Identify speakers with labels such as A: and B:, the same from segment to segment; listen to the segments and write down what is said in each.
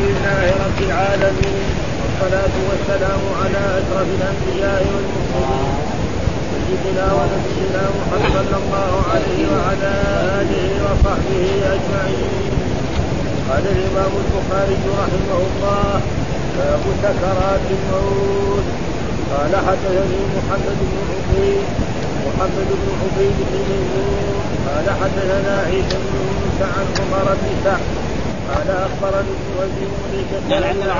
A: لله رب العالمين والصلاة والسلام على أشرف الأنبياء والمرسلين سيدنا ونبينا محمد صلى الله عليه وعلى آله وصحبه أجمعين. قال الإمام البخاري رحمه الله باب سكرات الموت قال حدثني محمد بن عبيد محمد بن عبيد بن قال حدثنا عيسى بن موسى عن عمر بن سعد قال أخبرني وزير
B: يعني عندنا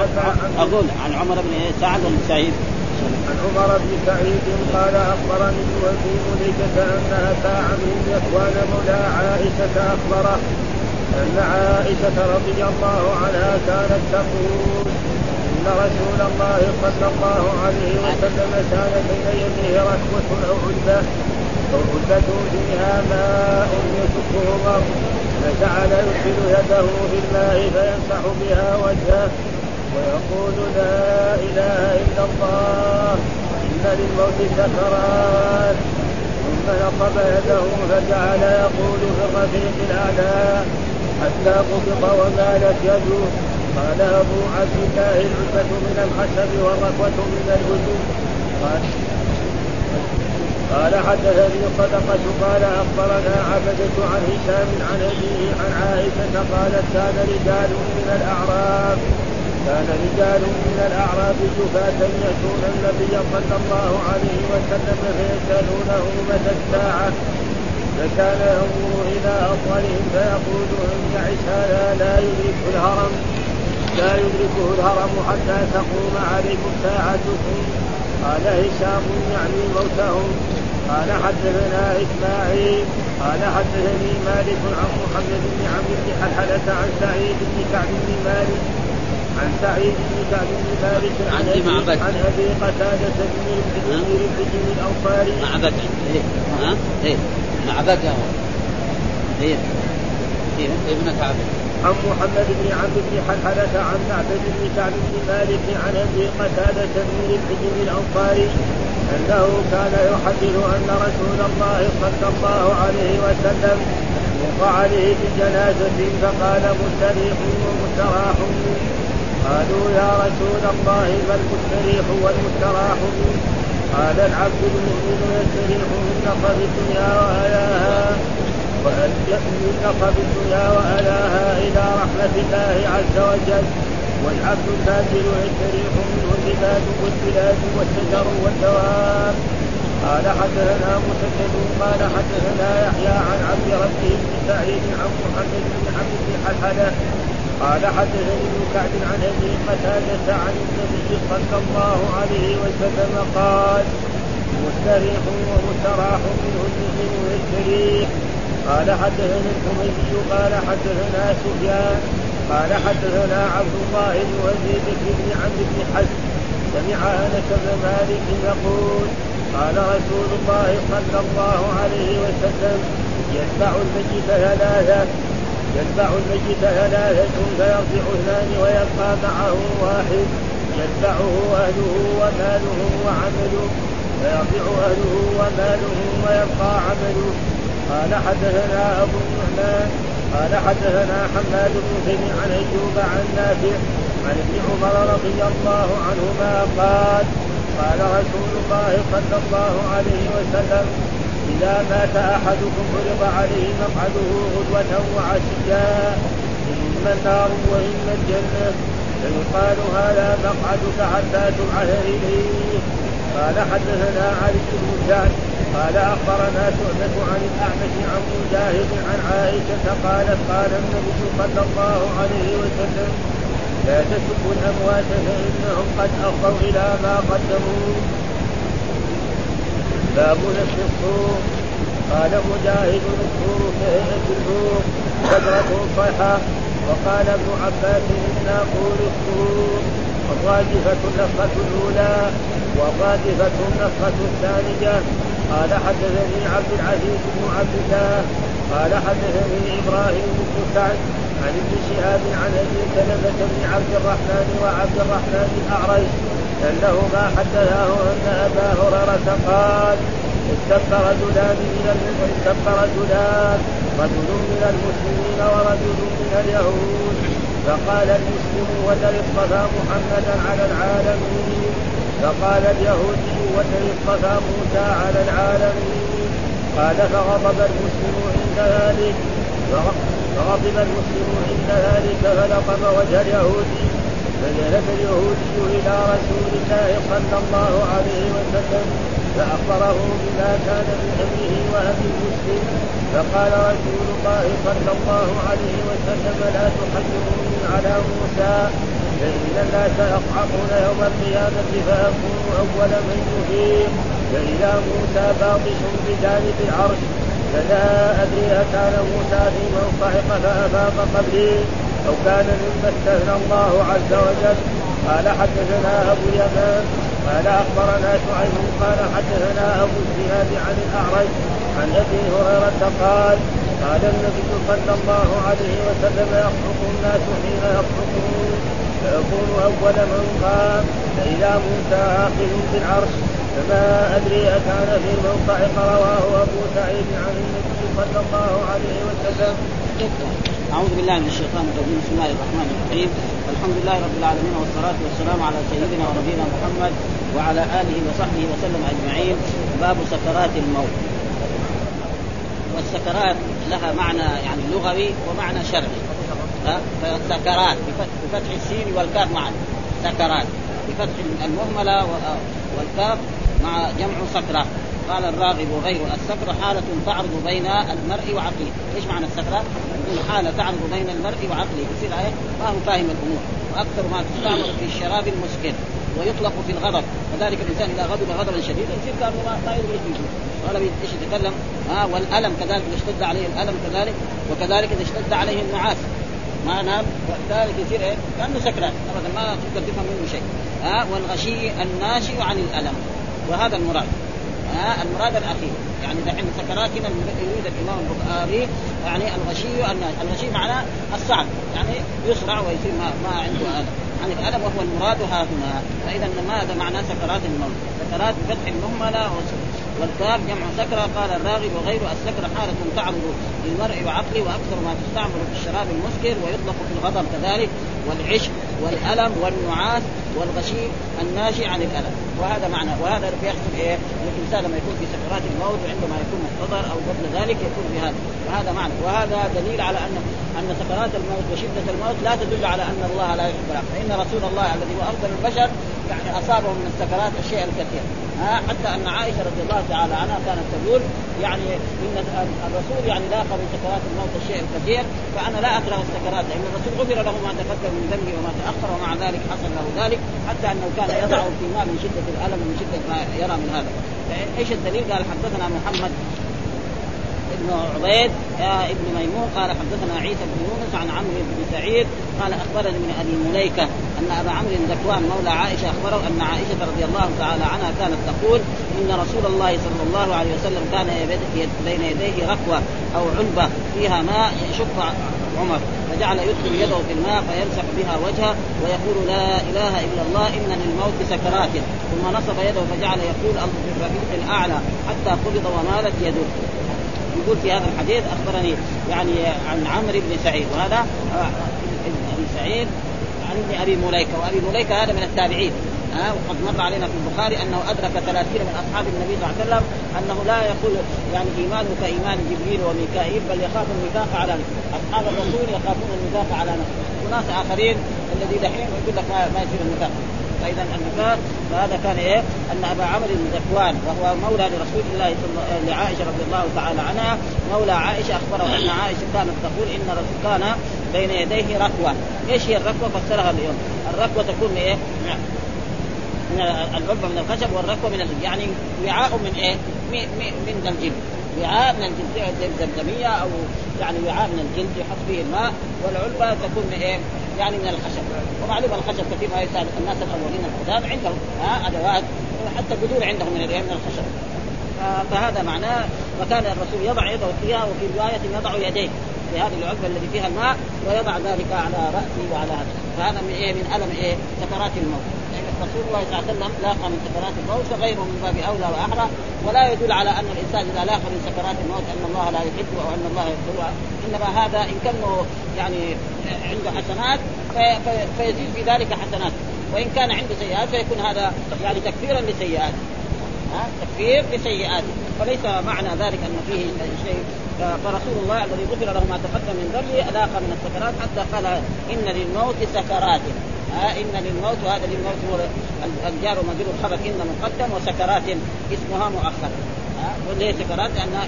B: أقول عن عمر بن سعد بن سعيد.
A: عن عمر بن سعيد قال أخبرني وزير مليكة أن ابا عمرو يكوان مولى عائشة أخبره أن عائشة رضي الله عنها كانت تقول إن رسول الله صلى الله عليه وسلم كان بين يديه ركوة أو أو علبة فيها ماء يسكه الله. فجعل يدخل يده في الماء فيمسح بها وجهه ويقول لا إله إلا الله إن للموت سكرات ثم نصب يده فجعل يقول في الرفيق الاعلى حتى قبض ومالت يده. قال أبو عبد الله العزة من الخشب والركوة من الجدود قال قال حدثني صدقة قال أخبرنا عبدة عن هشام عن أبيه عن عائشة قالت كان رجال من الأعراب كان رجال من الأعراب جفاة يأتون النبي صلى الله عليه وسلم فيسألونه متى الساعة فكان ينظر إلى أطولهم فيقول إن يعش هذا لا يدركه الهرم لا يدركه الهرم حتى تقوم عليكم ساعتكم. قال هشام يعني موتهم. قال حدثنا إسماعيل قال حدثني مالك عن محمد بن عمرو بن حلحلة عن سعيد بن كعب بن مالك عن سعيد بن كعب بن مالك عن ابي عن أبي قتادة بن بن الأنصاري.
B: معبد. إيه. ها؟ إيه. معبد. هو إيه. إيه. ابن كعب.
A: عن محمد بن عبد بن حلحلة عن معبد بن كعب بن مالك عن أبي قتادة بن الحجر الأنصاري. أنه كان يحدث أن رسول الله صلى الله عليه وسلم وقع عليه بجنازة فقال مستريح ومستراح. قالوا يا رسول الله ما المستريح والمستراح؟ قال العبد المؤمن يستريح من نصب الدنيا وألاها من نصب الدنيا وألاها إلى رحمة الله عز وجل. والعبد الفاجر يستريح منه العباد والبلاد والشجر والدواب. قال حدثنا مسدد قال حدثنا يحيى عن عبد ربه بن سعيد عن محمد بن عبد بن حلحلة. قال حدثني ابن كعب عن أبي قتادة عن النبي صلى الله عليه وسلم قال مستريح ومستراح منه المؤمن يستريح قال حدثنا الحميدي قال حدثنا سفيان قال حدثنا عبد الله بن بكر بن عمرو بن حزم سمع أنس بن مالك يقول قال رسول الله صلى الله عليه وسلم يتبع الميت ثلاثة يتبع الميت ثلاثة فيرجع اثنان ويبقى معه واحد يتبعه أهله وماله وعمله فيرجع أهله وماله ويبقى عمله. قال حدثنا أبو النعمان قال حدثنا حماد بن زيد عن أيوب عن نافع عن ابن عمر رضي الله عنهما قال قال رسول الله صلى الله عليه وسلم إذا مات أحدكم فرض عليه مقعده غدوة وعشيا إما النار وإما الجنة فيقال هذا مقعدك حتى تبعث إليه. قال حدثنا علي بن سعد قال أخبرنا شعبة عن الأعمش عن مجاهد عن عائشة قالت قال النبي صلى الله عليه وسلم لا تسبوا الأموات فإنهم قد أفضوا إلى ما قدموا. باب نفس الصور قال مجاهد الصور كهيئة الحور شجرة صيحة. وقال ابن عباس إنا نقول الصور الراجفة النفخة الأولى. والراجفة النفخة الثانية. قال حدثني عبد العزيز بن عبد الله قال حدثني إبراهيم بن سعد عن ابن شهاب عن أبي سلمة بن عبد الرحمن وعبد الرحمن الأعرج أنهما حدثاه أن أبا هريرة قال استب رجلان من استب رجلان رجل من المسلمين ورجل من اليهود. فقال المسلم والذي اصطفى محمدا على العالمين. فقال اليهودي والذي موسى على العالمين قال فغضب المسلم عند ذلك. فغضب المسلم عند ذلك فلقم وجه اليهودي. فجلس اليهودي إلى رسول الله صلى الله عليه وسلم فأخبره بما كان من امره وامر المسلم. فقال رسول الله صلى الله عليه وسلم لا تحجروني على موسى. فإن الناس يصعقون يوم القيامة فأكون أول من يفيق فإذا موسى باطش بجانب العرش فلا أدري أكان موسى في من صعق فأفاق قبلي أو كان مما استثنى الله عز وجل. قال حدثنا أبو اليمان قال أخبرنا شعيب قال حدثنا أبو الزناد عن الأعرج عن أبي هريرة قال قال النبي صلى الله عليه وسلم يخلق الناس حين يخلقون فيكون أول من قام فإذا موسى آخذ بالعرش فما أدري أكان في الموقع رواه أبو سعيد عن النبي صلى الله عليه وسلم.
B: أعوذ بالله من الشيطان الرجيم بسم الله الرحمن الرحيم. الحمد لله رب العالمين والصلاة والسلام على سيدنا ونبينا محمد وعلى آله وصحبه وسلم أجمعين. باب سكرات الموت. والسكرات لها معنى يعني لغوي ومعنى شرعي. سكرات بفتح السين والكاف معا. سكرات بفتح المهملة والكاف مع جمع سكرة قال الراغب وغير السكرة حالة تعرض بين المرء وعقله، إيش معنى السكرة؟ يقول حالة تعرض بين المرء وعقله، يصير إيه؟ ما هو فاهم الأمور، وأكثر ما تستعمل في الشراب المسكر، ويطلق في الغضب، وذلك الإنسان إذا غضب غضبا شديدا يصير كأنه ما يدري إيش قال إيش يتكلم؟ ها؟ والألم كذلك إذا اشتد عليه الألم كذلك. وكذلك إذا اشتد عليه النعاس. ما نام وذلك يصير إيه؟ كأنه سكران. ابدا ما تقدر تفهم منه شيء. ها والغشي الناشئ عن الألم. وهذا المراد. ها المراد الأخير. يعني دحين سكرات هنا يريد الإمام البخاري يعني الغشي الغشي معناه الصعب. يعني يسرع ويصير ما, ما عنده ألم. عن الألم وهو المراد هنا فإذا ماذا معنى سكرات الموت؟ سكرات بفتح المهملة والكاف جمع سكرة قال الراغب وغير السكرة حالة تعرض للمرء وعقله وأكثر ما تستعمل في الشراب المسكر ويطلق في الغضب كذلك والعشق والألم والنعاس والغشي الناشئ عن الألم. وهذا معنى وهذا بيحصل إيه؟ الإنسان لما يكون في سكرات الموت وعندما يكون محتضر أو قبل ذلك يكون بهذا وهذا معنى وهذا دليل على أن أن سكرات الموت وشدة الموت لا تدل على أن الله لا يحب العبد فإن رسول الله الذي هو أفضل البشر يعني اصابه من السكرات الشيء الكثير. حتى أن عائشة رضي الله تعالى عنها كانت تقول يعني إن الرسول يعني لاقى من سكرات الموت الشيء الكثير فأنا لا اكره السكرات لأن الرسول غفر له ما تقدم من ذنبه وما تأخر ومع ذلك حصل له ذلك حتى أنه كان يضع في ماء من شدة الألم ومن شدة ما يرى من هذا إيش الدليل؟ قال حدثنا محمد بن عبيد ابن ميمون قال حدثنا عيسى بن يونس عن عمرو بن سعيد قال أخبرني من أبي مليكة أن أبا عمرو ذكوان مولى عائشة أخبره أن عائشة رضي الله تعالى عنها كانت تقول إن رسول الله صلى الله عليه وسلم كان بين يديه ركوه أو علبه فيها ماء يشق عمر فجعل يدخل يده في الماء فيمسح بها وجهه ويقول لا إله إلا الله إن للموت سكرات. ثم نصب يده فجعل يقول في الرفيق الأعلى حتى قبض ومالت يده. يقول في هذا الحديث أخبرني يعني عن عمرو بن سعيد وهذا ابن سعيد عن أبي مليكة وأبي مليكة هذا من التابعين. ها آه وقد مر علينا في البخاري أنه أدرك ثلاثين من أصحاب النبي صلى الله عليه وسلم أنه لا يقول يعني إيمانه كإيمان جبريل وميكائيل بل يخاف النفاق على نفسه، أصحاب الرسول يخافون النفاق على نفسه، وناس آخرين الذي دحين يقول لك ما يصير النفاق، فاذا النفاق فهذا كان إيه؟ أن أبا عمرو ذكوان وهو مولى لرسول الله لعائشة رضي الله تعالى عنها مولى عائشة أخبره أن عائشة كانت تقول إن الرسول كان بين يديه ركوة، إيش هي الركوة؟ فسرها اليوم، الركوة تكون إيه؟ من العلبه من الخشب والركوة من الجلد يعني وعاء من إيه؟ من الجلد وعاء من الجلد زي الزمزميه أو يعني وعاء من الجلد يحط فيه الماء والعلبة تكون من إيه؟ يعني من الخشب. ومعلوم الخشب كثير ما يساعد الناس الأولين القدام عندهم ها؟ أدوات حتى الجذور عندهم من من الخشب. فهذا معناه وكان الرسول يضع يده فيها وفي رواية يضع يديه في هذه العلبة التي فيها الماء ويضع ذلك على رأسه وعلى هذا. فهذا من إيه؟ من ألم إيه؟ سكرات الموت. رسول الله صلى الله عليه وسلم لاقى من سكرات الموت فغيره من باب أولى وأحرى. ولا يدل على أن الإنسان إذا لاقى من سكرات الموت أن الله لا يحبه أو أن الله يغفره. إنما هذا إن كان يعني عنده حسنات في في فيزيد في ذلك حسنات. وإن كان عنده سيئات فيكون هذا يعني تكفيرا لسيئاته. تكفير لسيئاته. فليس معنى ذلك أن فيه شيء. فرسول الله الذي غفر له ما تقدم من ذنبه ألاقى من السكرات حتى قال إن للموت سكرات. ها إن للموت وهذا للموت هو الجار ومجرور الخبر إن مقدم وسكرات اسمها مؤخر ها وليه سكرات؟ لانها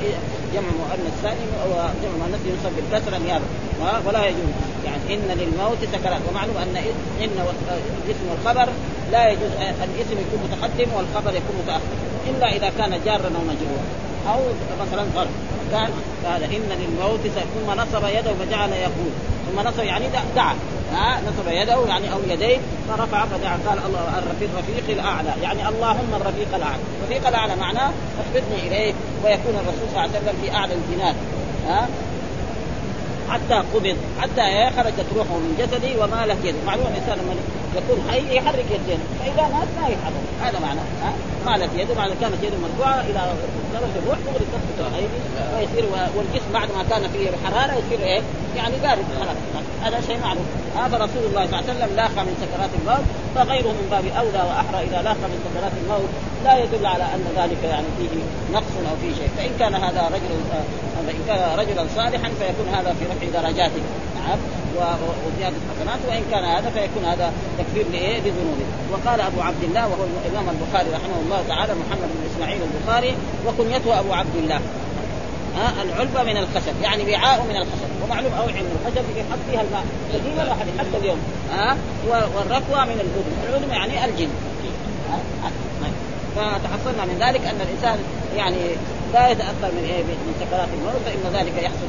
B: جمع مؤنث سالم وجمع مؤنث ينصب بالكسره نيابه ولا يجوز. يعني إن للموت سكرات. ومعلوم أن إن اسم الخبر لا يجوز الاسم يكون متقدم والخبر يكون متأخر. إلا إذا كان جارا أو مجرورا أو مثلا ظرف. كان هذا إن للموت ثم نصب يده فجعل يقول. ثم نصب يعني دعا. نصب يده يعني أو يديه فرفع فدعا. قال الله الرفيق الرفيق الأعلى. يعني اللهم الرفيق الأعلى. الرفيق الأعلى معناه اخبرني إليه ويكون الرسول صلى الله عليه وسلم في أعلى الجنان ها؟ حتى قبض. حتى خرجت روحه من جسده ومالت يده معلوم الانسان يكون حي يحرك يديه فإذا مات ما يحرك. هذا معنى ها؟ مالت يده معنى كانت يده مرفوعة إلى درجة الروح تغرق تثبت ايدي ويصير والجسم بعد ما كان فيه حرارة يصير إيه؟ يعني بارد. خلاص هذا شيء معروف. هذا رسول الله صلى الله عليه وسلم لاقى من سكرات الموت فغيره من باب أولى وأحرى اذا لاقى من سكرات الموت. لا يدل على أن ذلك يعني فيه نقص أو فيه شيء. فإن كان هذا رجل فإن كان رجلا صالحا فيكون هذا في رفع درجاته. نعم. وزيادة حسنات وإن كان هذا فيكون هذا تكفير لإيه؟ لذنوبه. وقال أبو عبد الله وهو الإمام البخاري رحمه الله تعالى محمد بن إسماعيل البخاري وكنيته أبو عبد الله. ها العلبة من الخشب يعني وعاء من الخشب ومعلوم اوعي من الخشب يحط فيها الماء. قديما وحديث حتى اليوم. ها والركوه من العلم العلم يعني الجن. فتحصلنا من ذلك أن الإنسان يعني لا يتأثر من إيه من سكرات الموت فإن ذلك يحصل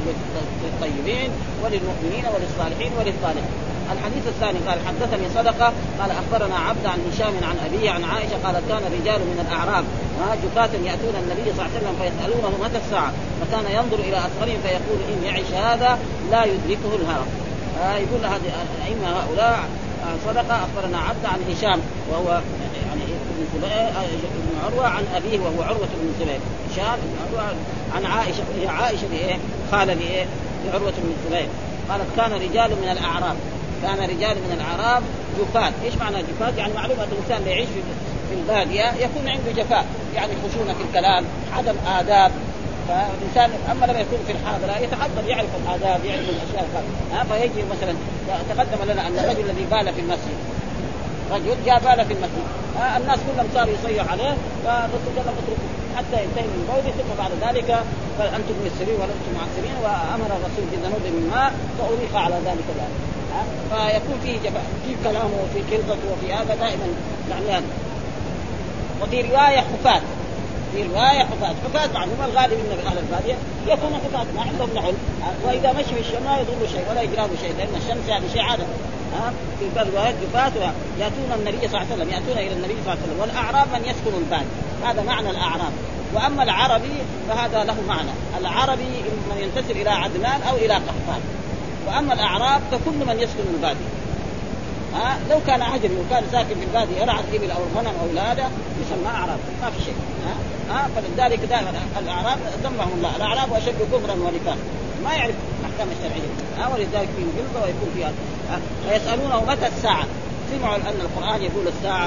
B: للطيبين وللمؤمنين وللصالحين وللصالحين. الحديث الثاني قال حدثني صدقة قال أخبرنا عبد عن هشام عن أبيه عن عائشة قالت كان رجال من الأعراب جفاة يأتون النبي صلى الله عليه وسلم فيسألونه متى الساعة فكان ينظر إلى أصغرهم فيقول ان يعش هذا لا يدركه الهرم آه يقول هذه الائمه هؤلاء صدقة أخبرنا عبد عن هشام وهو يعني ابن ابن عروة عن أبيه وهو عروة بن الزبير هشام بن عروة عن عائشة هي عائشة بإيه؟ خالة لايه؟ لعروة بن الزبير قالت كان رجال من الأعراب كان رجال من الأعراب جفاة، إيش معنى جفاة؟ يعني معلومة الإنسان اللي يعيش في البادية يكون عنده جفاء، يعني خشونة في الكلام، عدم آداب، فالإنسان أما لما يكون في الحاضرة يتحضر يعرف الآداب يعرف الأشياء. ها فيجي مثلا تقدم لنا أن الرجل الذي بال في المسجد رجل جاء بال في المسجد. الناس كلهم صاروا يصيح عليه فالرسول قال اتركوا حتى ينتهي من بوله ثم بعد ذلك فأنتم ميسرين ولستم معسرين وأمر الرسول بذنوب من ماء فاريق على ذلك ذلك فيكون فيه جفاء في كلامه وفي كلمته وفي هذا دائما يعني وفي رواية حفاة في رواية حفاة، حفاة معلومة الغالب إن أهل الباديه يكون حفاة ما عندهم نعل وإذا مشي في الشمس ما يضر شيء ولا يجرى شيء لأن الشمس يعني شيء عادة ها في بعض الروايات يأتون النبي صلى الله عليه وسلم يأتون إلى النبي صلى الله عليه وسلم والأعراب من يسكن الباديه هذا معنى الأعراب. وأما العربي فهذا له معنى. العربي من ينتسب إلى عدنان أو إلى قحطان. وأما الأعراب فكل من يسكن الباديه ها لو كان عجمي وكان ساكن في الباديه يرعى الابل أو الغنم أو هذا يسمى أعراب. ما في شيء. ها ها فلذلك دائما الأعراب ذمهم الله. الأعراب أشد كفرا ونفاقا. ما يعرف. الاحكام الشرعيه ها ولذلك فيهم غلظه ويكون فيها فيسألونه متى الساعة؟ سمعوا أن القرآن يقول الساعة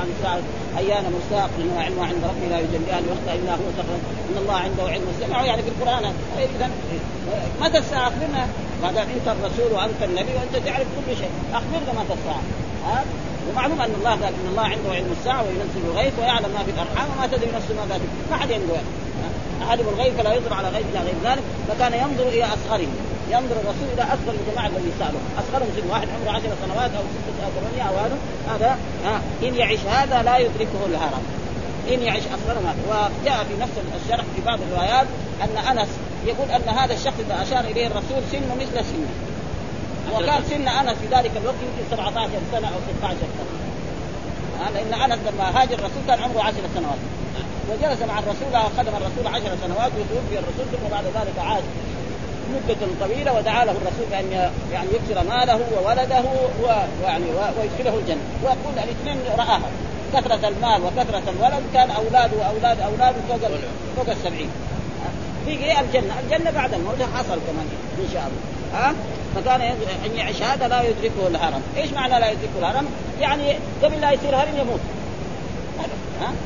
B: عن الساعة أيان مرساق انها علمها عند ربي لا يجليها لوقتها إلا هو إن الله عنده علم. سمعوا يعني في القرآن. اذا متى الساعة؟ أخبرنا. ما دام انت الرسول وأنت النبي وأنت تعرف كل شيء. أخبرنا متى الساعة. ها؟ ومعلوم أن الله قال إن الله عنده علم الساعة وينزل الغيث ويعلم ما في الأرحام وما تدري نفس ماذا ما حد عنده عالم الغيب فلا يظهر على غيب إلى غير ذلك فكان ينظر إلى أصغرهم. ينظر الرسول إلى أصغر الجماعة الذي سالوا أصغرهم سن واحد عمره عشر سنوات أو ستة أو ثمانية أو هذا هذا إن يعيش هذا لا يدركه الهرم. إن يعيش اصغر ما وجاء في نفس الشرح في بعض الروايات أن أنس يقول أن هذا الشخص إذا أشار إليه الرسول سنه مثل سنه. وكان سن أنس في ذلك الوقت يمكن 17 سنة أو 16 سنة. لأن أنس لما هاجر الرسول كان عمره 10 سنوات. وجلس مع الرسول خدم الرسول 10 سنوات وتوفي الرسول ثم بعد ذلك عاد مدة طويلة ودعا له الرسول بأن يعني يكثر ماله وولده ويعني ويدخله الجنة. ويقول الاثنين رآها. كثرة المال وكثرة الولد كان أولاده وأولاد أولاده فوق فوق السبعين. في إيه الجنة. الجنة بعد الموت حصل كمان إن شاء الله. ها؟ فكان أن يعيش هذا لا يدركه الهرم. إيش معنى لا يدركه الهرم؟ يعني قبل لا يصير هرم يموت.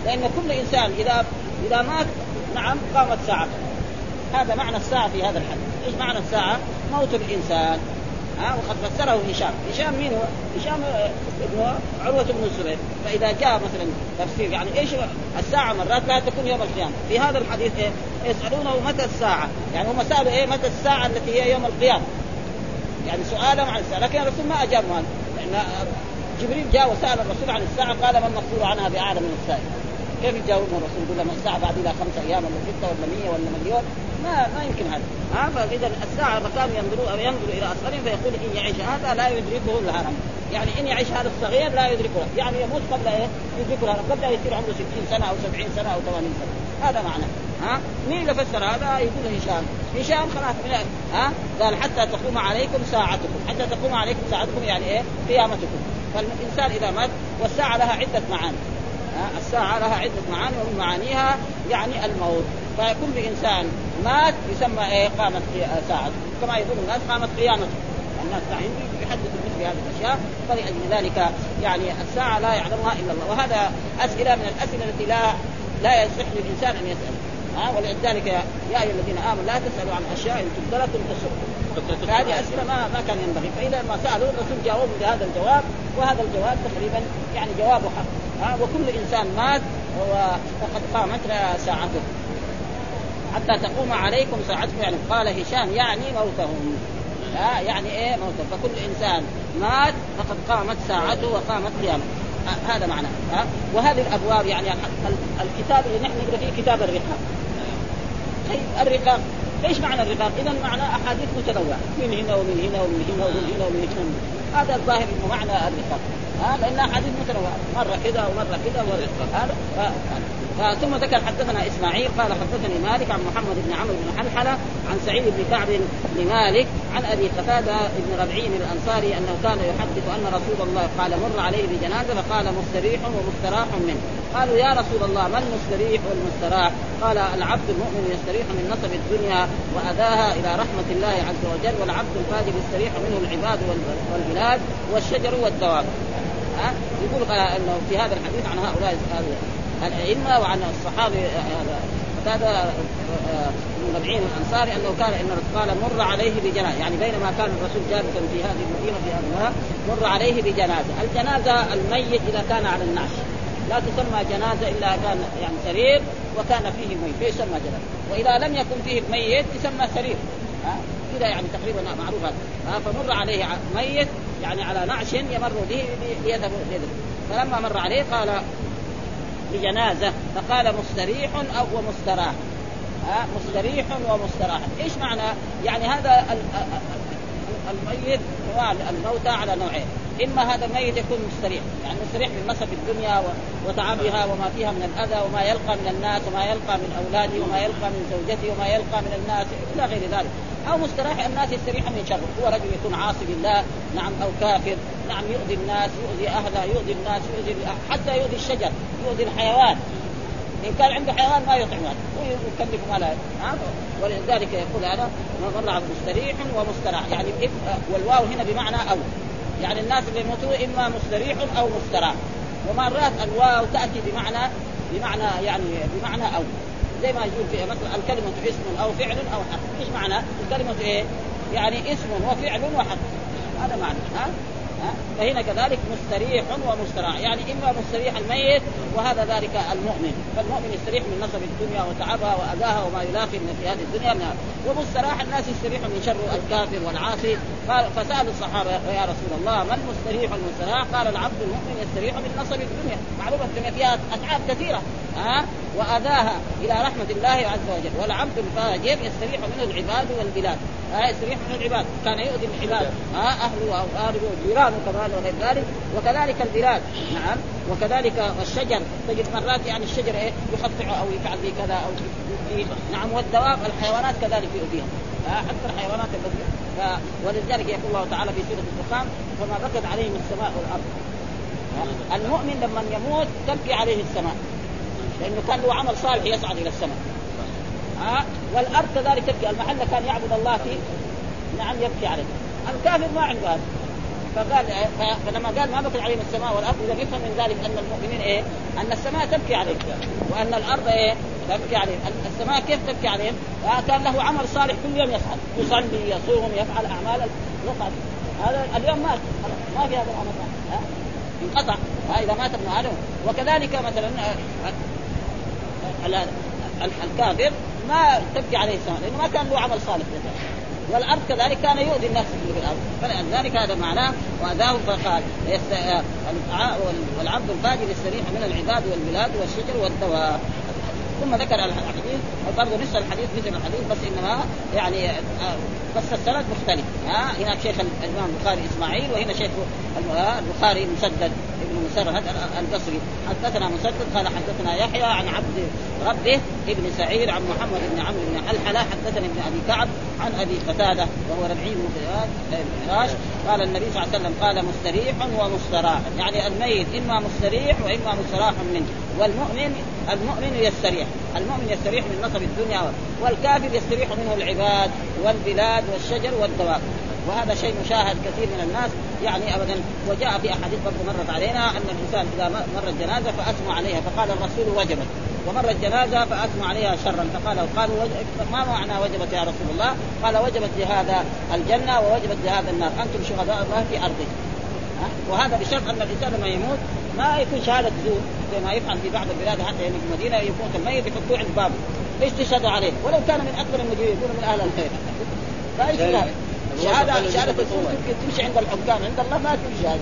B: لأن كل إنسان إذا إذا مات نعم قامت ساعته هذا معنى الساعة في هذا الحديث. إيش معنى الساعة؟ موت الإنسان. ها؟ وقد فسره هشام، هشام مين هو؟ هشام ابن عروة بن الزبير، فإذا جاء مثلا تفسير يعني إيش الساعة مرات لا تكون يوم القيامة، في هذا الحديث إيه؟ يسألونه متى الساعة؟ يعني هم سألوا إيه؟ متى الساعة التي هي يوم القيامة؟ يعني سؤالهم عن الساعة، لكن الرسول ما أجاب عنه، لأن جبريل جاء وسأل الرسول عن الساعة قال ما المسؤول عنها بأعلم من السائل. كيف يجاوبهم الرسول؟ يقول لهم الساعة بعد إلى خمسة أيام ولا ستة ولا 100 ولا مليون؟ ما ما يمكن هذا. ها فإذا الساعة فكانوا ينظروا ينظر إلى أصغرهم فيقول إن يعيش هذا لا يدركه الهرم يعني إن يعيش هذا الصغير لا يدركه. يعني يموت قبل إيه؟ يدركه الهرم قبل يصير عمره 60 سنة أو 70 سنة أو 80 سنة. هذا معنى. ها؟ مين اللي فسر هذا؟ يقول هشام. هشام خلاص من ها؟ قال حتى تقوم عليكم ساعتكم. حتى تقوم عليكم ساعتكم يعني إيه؟ قيامتكم. فالإنسان إذا مات والساعة لها عدة معاني. الساعة لها عدة معاني ومن معانيها يعني الموت. فيكون بإنسان مات يسمى إيه؟ قامت ساعة. كما يقول الناس قامت قيامته. الناس دحين يحدثوا مثل هذه الأشياء. فلأجل ذلك يعني الساعة لا يعلمها إلا الله. وهذا أسئلة من الأسئلة التي لا لا يصح للإنسان أن يسأل. ها ولذلك يا أيها الذين آمنوا لا تسألوا عن أشياء ان تبدل لكم تسؤكم فهذه أسئلة ما ما كان ينبغي. فإذا ما سألوا الرسول جاوبهم بهذا الجواب وهذا الجواب تقريبا يعني جوابه حق. ها وكل إنسان مات وقد قامت ساعته. حتى تقوم عليكم ساعتكم. يعني قال هشام يعني موتهم. ها يعني إيه موتهم فكل إنسان مات فقد قامت ساعته وقامت قيامته. هذا معناه ها وهذه الأبواب يعني الكتاب اللي نحن نقرأ فيه كتاب الرقاق طيب إيش معنى الرقاق؟ إذا معنى أحاديث متنوعة. من هنا ومن هنا ومن هنا ومن هنا ومن هنا. هذا الظاهر انه معنى الرقاق ها؟ لأن أحاديث متنوعة. مرة كذا ومرة كذا هذا؟ ثم ذكر حدثنا إسماعيل قال حدثني مالك عن محمد بن عمرو بن حلحله عن سعيد بن كعب بن مالك عن أبي قتادة بن ربعين الأنصاري أنه كان يحدث أن رسول الله قال مر عليه بجنازة فقال مستريح ومستراح منه قالوا يا رسول الله ما المستريح والمستراح؟ قال العبد المؤمن يستريح من نصب الدنيا وأذاها إلى رحمة الله عز وجل والعبد الفاجر يستريح منه العباد والبلاد والشجر والدواب. ها يقول إنه في هذا الحديث عن هؤلاء الأئمة وعن الصحابي هذا بن ربعين الانصاري أنه كان إن قال مر عليه بجنازة يعني بينما كان الرسول جالسا في هذه المدينة في هذا مر عليه بجنازة، الجنازة الميت إذا كان على النعش. لا تسمى جنازة إلا كان يعني سرير وكان فيه ميت. فيسمى جنازة، وإذا لم يكن فيه الميت يسمى سرير. كذا يعني تقريبا معروف هذا. فمر عليه ميت يعني على نعش يمر به ليذهب فلما مر عليه قال بجنازة فقال مستريح أو ومستراح ها مستريح ومستراح. إيش معنى؟ يعني هذا الميت الموتى على نوعين. إما هذا الميت يكون مستريح يعني مستريح من مصب الدنيا وتعبها وما فيها من الأذى وما يلقى من الناس وما يلقى من اولاده وما يلقى من زوجته وما يلقى من الناس. إلى غير ذلك. أو مستراح الناس يستريح من شره. هو رجل يكون عاصي بالله نعم أو كافر نعم يؤذي الناس يؤذي أهله يؤذي الناس يؤذي حتى يؤذي الشجر يؤذي الحيوان. إن كان عنده حيوان ما يطعمه ويكلف ما لا ولذلك يقول هذا مر مستريح ومستراح. يعني والواو هنا بمعنى أو. يعني الناس اللي يموتوا إما مستريح أو مستراح. ومرات الواو تأتي بمعنى بمعنى يعني بمعنى أو. زي ما يقول في مثلا الكلمة اسم أو فعل أو حق، إيش معنى؟ الكلمة إيه؟ يعني اسم وفعل وحق، هذا معنى ها؟ فهنا كذلك مستريح ومستراح يعني إما مستريح الميت وهذا ذلك المؤمن. فالمؤمن يستريح من نصب الدنيا وتعبها وأذاها وما يلاقي من في هذه الدنيا. من ومستراح الناس يستريح من شر الكافر والعاصي. فسأل الصحابة يا رسول الله من مستريح المستراح؟ قال العبد المؤمن يستريح من نصب الدنيا. معلومة الدنيا فيها أتعاب كثيرة. ها وأذاها إلى رحمة الله عز وجل. والعبد الفاجر يستريح منه العباد والبلاد. ها يستريح من العباد. كان يؤذي العباد. ها اهله واقاربه وجيرانه كمان وغير ذلك. وكذلك البلاد. نعم. وكذلك الشجر. تجد مرات يعني الشجر إيه يقطعه أو يفعل به كذا أو يؤذيه. نعم. والدواب الحيوانات كذلك يؤذيها حتى الحيوانات التي ف... ولذلك يقول الله تعالى في سورة الدخان فما بكت عليهم السماء والأرض. المؤمن لما يموت تبكي عليه السماء. لأنه كان له عمل صالح يصعد إلى السماء. ها والأرض كذلك تبكي. المحل كان يعبد الله فيه نعم يبكي عليه. الكافر ما عنده هذا. فقال فلما قال ما بكت عليهم السماء والأرض إذا يفهم من ذلك أن المؤمنين إيه؟ أن السماء تبكي عليهم. وأن الأرض إيه؟ تبكي عليهم، السماء كيف تبكي عليهم؟ كان له عمل صالح كل يوم يصعد، يصلي يصوم يفعل أعمال يصعد هذا اليوم مات. ما في هذا العمل. ها؟ انقطع. إذا مات ابن آدم. وكذلك مثلا الكافر ما تبكي عليه السماء لأنه ما كان له عمل صالح والأرض كذلك كان يؤذي الناس في الأرض. فلذلك هذا معناه وأذاه فقال والعبد الفاجر يستريح من العباد والبلاد والشجر والدواب ثم ذكر الحديث وبرضه نص الحديث مثل الحديث بس انما يعني آه، بس السند مختلف. ها هناك شيخ الإمام البخاري إسماعيل وهنا شيخ البخاري مسدد ابن مسرهد البصري. حدثنا مسدد قال حدثنا يحيى عن عبد ربه ابن سعيد عن محمد بن عمرو بن حلحلة حدثني ابن أبي كعب عن أبي قتادة وهو ربعي بن فراش قال النبي صلى الله عليه وسلم قال مستريح ومستراح. يعني الميت إما مستريح وإما مستراح منه. والمؤمن المؤمن يستريح. المؤمن يستريح من نصب الدنيا والكافر يستريح منه العباد والبلاد والشجر والدواب. وهذا شيء مشاهد كثير من الناس. يعني ابدا وجاء في أحاديث برضه مرت علينا أن الإنسان إذا مر الجنازة فاثنوا عليها. فقال الرسول وجبت. ومر الجنازة فاثنوا عليها شرا. فقال قالوا ما معنى وجبت يا رسول الله؟ قال وجبت لهذا الجنة ووجبت لهذا النار. أنتم شهداء الله في أرضه. وهذا بشرط أن الإنسان لما يموت ما يكون شهادة زور زي ما يفعل في بعض البلاد حتى يعني في المدينة يموت الميت يحطوه عند بابه. إيش تشهدوا عليه؟ ولو كان من أكبر المدينين يكون من أهل الخير. فإيش شهاده شهادة الزور يمكن تمشي عند الحكام. عند الله ما تمشي هذه.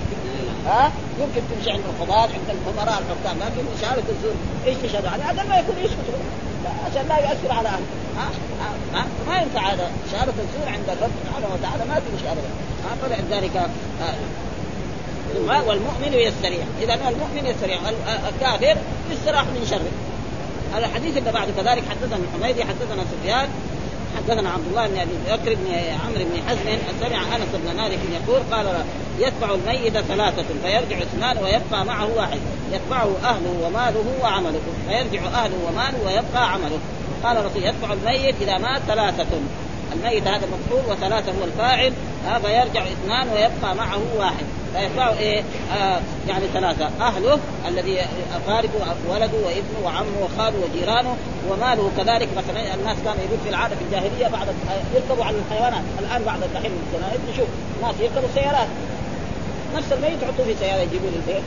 B: ها؟ يمكن تمشي عند القضاة عند الأمراء الحكام. لكن شهادة الزور إيش تشهدوا عليه؟ هذا ما يكون يسكت عشان لا يؤثر على أهله. ها؟ ها؟ ما ينفع هذا. شهادة الزور عند الرب سبحانه وتعالى ما تمشي ابدا. ها؟ فلذلك والمؤمن يستريح. إذا المؤمن يستريح الكافر يستراح من شره. الحديث اللي بعد كذلك حدثنا حميدي حدثنا سفيان حدثنا عبد الله بن أبي بكر بن عمرو بن حزم سمع أنس بن مالك يقول قال يتبع الميت ثلاثة فيرجع اثنان ويبقى معه واحد. يتبعه أهله وماله وعمله. فيرجع أهله وماله ويبقى عمله. قال الرسول يتبع الميت إذا مات ثلاثة. الميت هذا مفعول وثلاثة هو الفاعل فيرجع اثنان ويبقى معه واحد. فيتبعه إيه؟ آه يعني ثلاثة. أهله الذي اقاربه ولده وابنه وعمه وخاله وجيرانه وماله كذلك. مثلا الناس كانوا يقول في العادة في الجاهلية بعد يركبوا على الحيوانات. الآن بعد الدحين الجنائز نشوف ناس يركبوا سيارات نفس الميت يحطوه في سيارة يجيبوه للبيت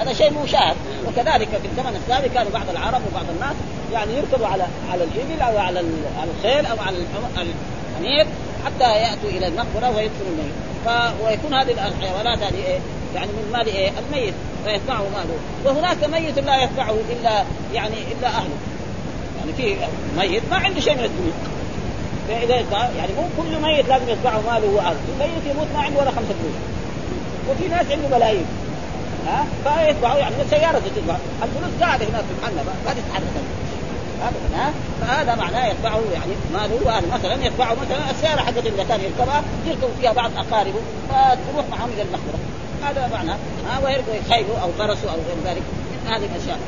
B: هذا شيء مشاهد وكذلك في الزمن السابق كانوا بعض العرب وبعض الناس يعني يركبوا على على الإبل أو على الخيل أو على الحمير حتى يأتوا إلى المقبرة ويدخلوا الميت. ف... ويكون هذه الحيوانات هذه إيه؟ يعني من مال إيه؟ الميت. فيتبعه ماله. وهناك ميت لا يتبعه الا يعني إلا أهله. يعني في ميت ما عنده شيء من الدنيا. فإذا يعني مو كل ميت لازم يتبعه ماله وأهله. الميت يموت ما عنده ولا خمسة فلوس وفي ناس عنده ملايين. ها؟ فيتبعوا يعني السياره تتبع الفلوس قاعدة هناك في محلها ما تتحرك. ابدا ها؟ فهذا معناه يتبعه يعني ماله واهله مثلا يتبعه مثلا السيارة حقته اذا كان يركبها يركب فيها بعض أقاربه فتروح معهم إلى المقبرة. هذا معناه ها؟ ويركب خيله أو فرسه أو غير ذلك من هذه الأشياء.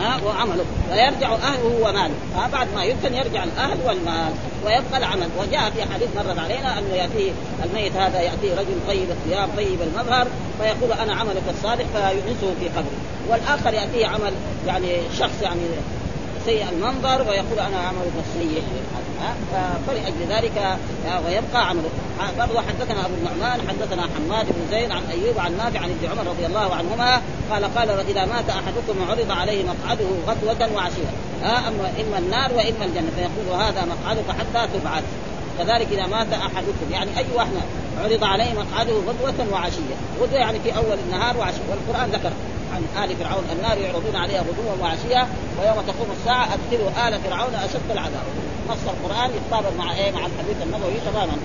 B: ها؟ وعمله ويرجع أهله وماله ها؟ بعد ما يدفن يرجع الأهل والمال. ويبقى العمل. وجاء في حديث مرت علينا أنه ياتيه الميت هذا ياتيه رجل طيب الثياب طيب المظهر فيقول أنا عملك الصالح فيؤنسه في قبره. والآخر ياتيه عمل يعني شخص يعني سيء المنظر ويقول أنا عملك السيء. فلأجل ذلك ويبقى عمله. برضه حدثنا أبو النعمان حدثنا حماد بن زيد عن أيوب عن نافع عن ابن عمر رضي الله عنهما قال قال اذا مات أحدكم عرض عليه مقعده غدوه وعشيره ها أما إما النار وإما الجنة. فيقول هذا مقعدك حتى تبعث. كذلك إذا مات أحدكم يعني أي واحد عرض عليه مقعده غدوة وعشية. غدوة يعني في أول النهار وعشية. والقرآن ذكر عن آل فرعون النار يعرضون عليها غدوا وعشية ويوم تقوم الساعة أدخلوا آل فرعون أشد العذاب. نص القرآن يتطابق مع إيه مع الحديث النبوي تماما.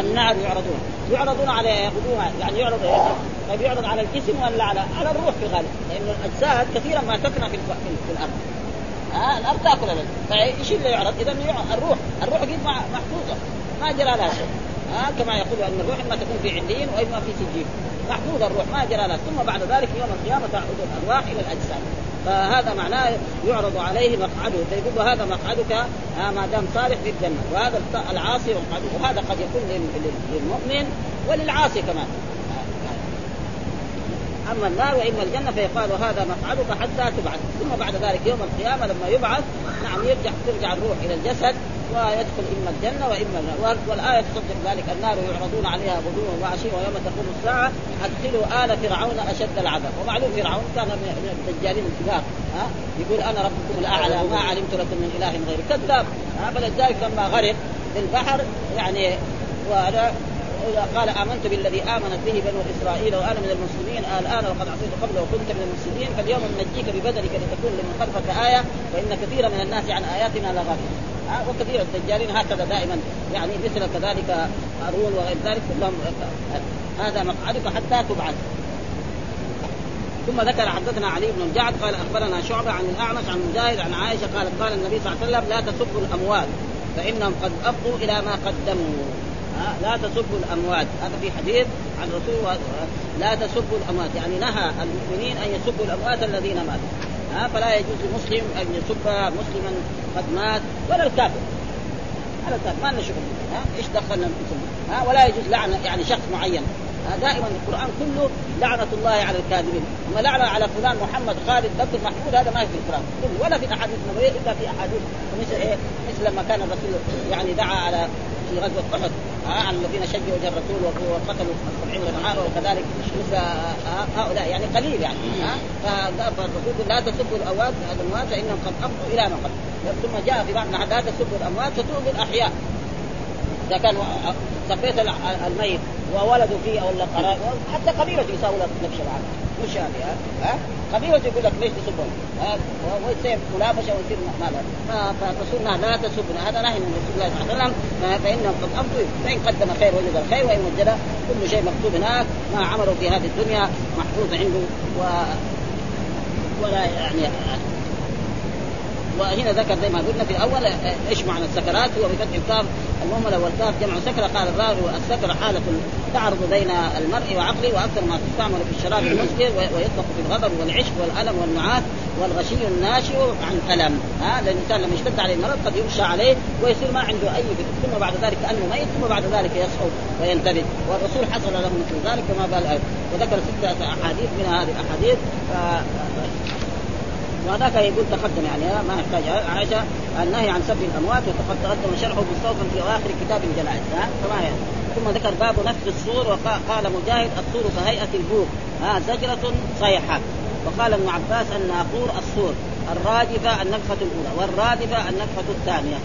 B: النار يعرضون. يعرضون على غدوة يعني يعرض إيه؟ طيب يعرض على الجسم ولا على على الروح في الغالب؟ لأن الأجساد كثيرا ما تفنى في, في الأرض. ها الأرض تأكل فايش اللي يعرض؟ إذا الروح الروح قد محفوظة. ما جرى لها شيء. ها كما يقول أن الروح إما تكون في علين وإما في سجين. محفوظ الروح ما جرى لها ثم بعد ذلك يوم القيامة تعود الأرواح إلى الأجسام. فهذا معناه يعرض عليه مقعده. فيقول هذا مقعدك آه ما دام صالح في الجنة. وهذا العاصي مقعده وهذا قد يكون للمؤمن وللعاصي كمان. أما النار وإما الجنة فيقال هذا مقعدك حتى تبعث. ثم بعد ذلك يوم القيامة لما يبعث نعم يرجع ترجع الروح إلى الجسد ويدخل إما الجنة وإما النار. والآية تصدق ذلك النار يعرضون عليها غدوا وعشيا ويوم تقوم الساعة أدخلوا آل فرعون أشد العذاب. ومعلوم فرعون كان من الدجالين الكبار ها؟ يقول أنا ربكم الأعلى ما علمت لكم من إله غيري. كذاب فلذلك لما غرق في البحر يعني قال آمنت بالذي آمنت به بنو إسرائيل وأنا من المسلمين الآن وقد عصيت قبل وكنت من المسلمين فاليوم ننجيك ببدنك لتكون لمن خلفك آية فان كثيرا من الناس عن آياتنا لغافلون وكثير الدجالين هكذا دائما يعني مثل كذلك هارون وغير ذلك كلهم هذا مقعدك حتى تبعث ثم ذكر حدثنا علي بن الجعد قال أخبرنا شعبة عن الأعمش عن مجاهد عن عائشة قالت قال النبي صلى الله عليه وسلم لا تسبوا الأموال فإنهم قد افضوا إلى ما قدموا. لا تسبوا الأموات. هذا في حديث عن رسول لا تسبوا الأموات. يعني نهى المؤمنين أن يسبوا الأموات الذين ماتوا. ها فلا يجوز لمسلم أن يسب مسلما قد مات ولا الكافر. على الكافر. ما لنا شغل. ها إيش دخلنا في ها ولا يجوز لعنه يعني شخص معين. دائما القرآن كله لعنة الله على الكاذبين. اما لعنه على فلان محمد خالد بكر محمود هذا ما في القرآن كله. ولا في الاحاديث النبويه إلا في أحاديث مثل إيه؟ مثل لما كان الرسول يعني دعا على في غزوة أحد عن الذين شجعوا وجه الرسول وقتلوا السبعين والعار وكذلك مثل هؤلاء يعني قليل يعني فالرسول لا تسبوا الأموات الاموات فإنهم قد افضوا إلى ما قد ثم جاء في بعض لا تسبوا الأموات فتؤذوا الأحياء. إذا كان سبيت الميت وولده فيه قرار حتى قبيلته يساوي نفس العمل مش هذه ها قبيلته يقول لك ليش تسبهم؟ ويصير منافسه ويصير ماذا؟ فالرسول لا تسبنا هذا نهي من رسول الله صلى الله عليه وسلم فإنهم قد افضوا فإن قدم خير وجد الخير وإن وجد كل شيء مكتوب هناك ما عملوا في هذه الدنيا محفوظ عنده و ولا يعني وهنا ذكر زي ما قلنا في الأول إيش معنى السكرات؟ هو بفتح الكاف المهمله والكاف جمع سكرة قال الراوي السكرة حالة تعرض بين المرء وعقله وأكثر ما تستعمل في الشراب المسكر ويطلق في الغضب والعشق والألم والنعاس والغشي الناشئ عن ألم. ها لأن الإنسان لما يشتد عليه المرض قد يغشى عليه ويصير ما عنده أي ثم بعد ذلك كانه ميت ثم بعد ذلك يصحو وينتبه. والرسول حصل له مثل ذلك كما قال وذكر ستة أحاديث من هذه الأحاديث وهذاك يقول تقدم يعني ما يحتاج. عائشة النهي عن سب الأموات وقد تقدم شرحه مستوفا في أواخر كتاب الجنائز ها؟ فما يعني. ثم ذكر باب نفس الصور وقال مجاهد الصور كهيئه البوق ها زجرة صيحة. وقال ابن عباس الناقور الصور الرادفة النفخة الأولى والرادفة النفخة الثانية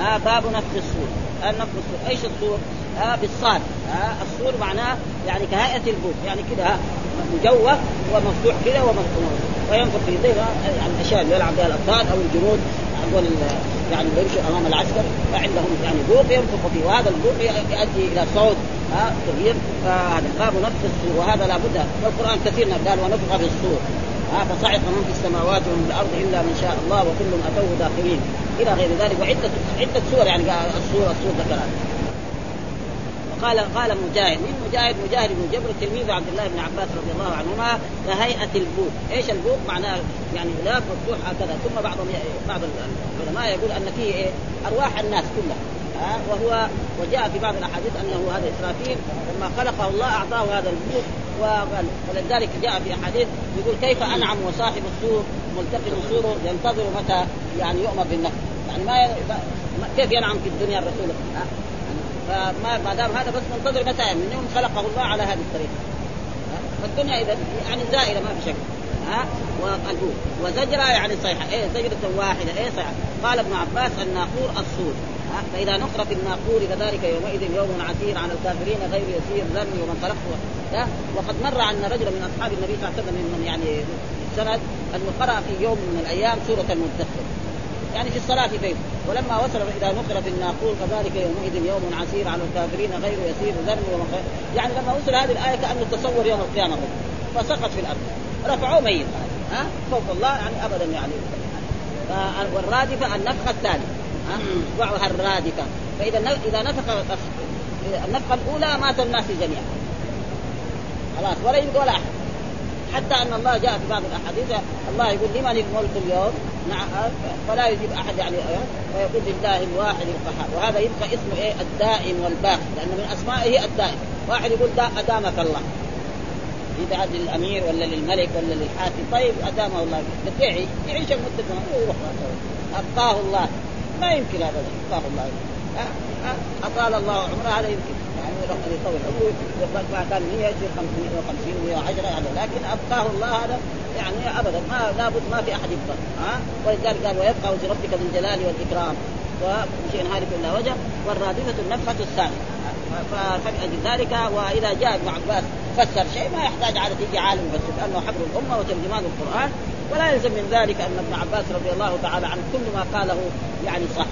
B: ها باب نفخ الصور. النفخ الصور. إيش الصور؟ ها بالصاد ها الصور معناه يعني كهيئة البوق يعني كذا مجوف ومفتوح كذا ومفتوح. وينفق في ذي يعني الأشياء اللي يلعب بها الابطال أو الجنود حقون يعني يمشوا أمام العسكر فعندهم يعني بوق ينفق فيه وهذا البوق يؤدي إلى صوت ها كبير فهذا باب نفخ الصور وهذا لابد والقرآن كثير قال ونفخ في الصور ها فصعق من في السماوات ومن في الأرض إلا من شاء الله وكل أتوه داخلين. إلى غير ذلك وعدة عدة سور يعني الصور الصور ذكرها. قال قال مجاهد من مجاهد؟ مجاهد بن جبر تلميذ عبد الله بن عباس رضي الله عنهما كهيئة البوق، إيش البوق؟ معناه يعني غلاف مفتوح هكذا. ثم بعض بعض العلماء يقول أن فيه إيه؟ أرواح الناس كلها. ها؟ وهو وجاء في بعض الأحاديث أنه هذا إسرافيل لما خلقه الله أعطاه هذا البوق. ولذلك جاء في أحاديث يقول كيف أنعم وصاحب السور ملتقم سوره ينتظر متى يعني يؤمر بالنفس. يعني ما كيف ينعم في الدنيا الرسول؟ فما ما دام هذا بس منتظر متى؟ من يوم خلقه الله على هذه الطريقة. فالدنيا إذا يعني زائلة ما في شك. ها؟ والبوق وزجرة يعني صيحة إيه زجرة واحدة. إيه صيحة قال ابن عباس الناقور الصور. فإذا نقر في الناقور فذلك يومئذ يوم عسير على الكافرين غير يسير ذرني ومن خلقته وقد مر عن رجل من أصحاب النبي صلى الله عليه وسلم من يعني سند أنه قرأ في يوم من الأيام سورة المدثر. يعني في الصلاة في بيته ولما وصل إذا نقر في الناقور فذلك يومئذ يوم عسير على الكافرين غير يسير ذنب ومخير يعني لما وصل هذه الآية كأنه تصور يوم القيامة فسقط في الأرض. رفعوه ميت. ها؟ فوق الله يعني أبدا يعني. والرادفة النفخة الثانية. اصبعها الرادفة. فإذا إذا نفخ النفخة الأولى مات الناس جميعا. خلاص ولا يبقى ولا أحد. حتى أن الله جاء في بعض الأحاديث الله يقول لمن الملك اليوم؟ نعم فلا يجيب أحد يعني ويقول لله الواحد القهار. وهذا يبقى اسمه إيه؟ الدائم والباقي لأن من أسمائه الدائم. واحد يقول دا أدامك الله. يدعى للأمير ولا للملك ولا للحاكم. طيب ادامه الله. بس يعيش يعيش المده ويروح أبقاه الله. ما يمكن هذا أبقاه الله. أطال الله عمره هذا يمكن. يطول عمره ما كان 100 يصير 550 110 يعني لكن ابقاه الله هذا يعني ابدا ما لابد ما في احد يبقى ها ولذلك قال ويبقى وجه ربك ذو الجلال والاكرام وشيء هالك الا وجه والرادفه النفخه الثانية فلأجل ذلك واذا جاء ابن عباس فسر شيء ما يحتاج على تيجي عالم يفسر لأنه حبر الامه وترجمان القران ولا يلزم من ذلك أن ابن عباس رضي الله تعالى عنه كل ما قاله يعني صح.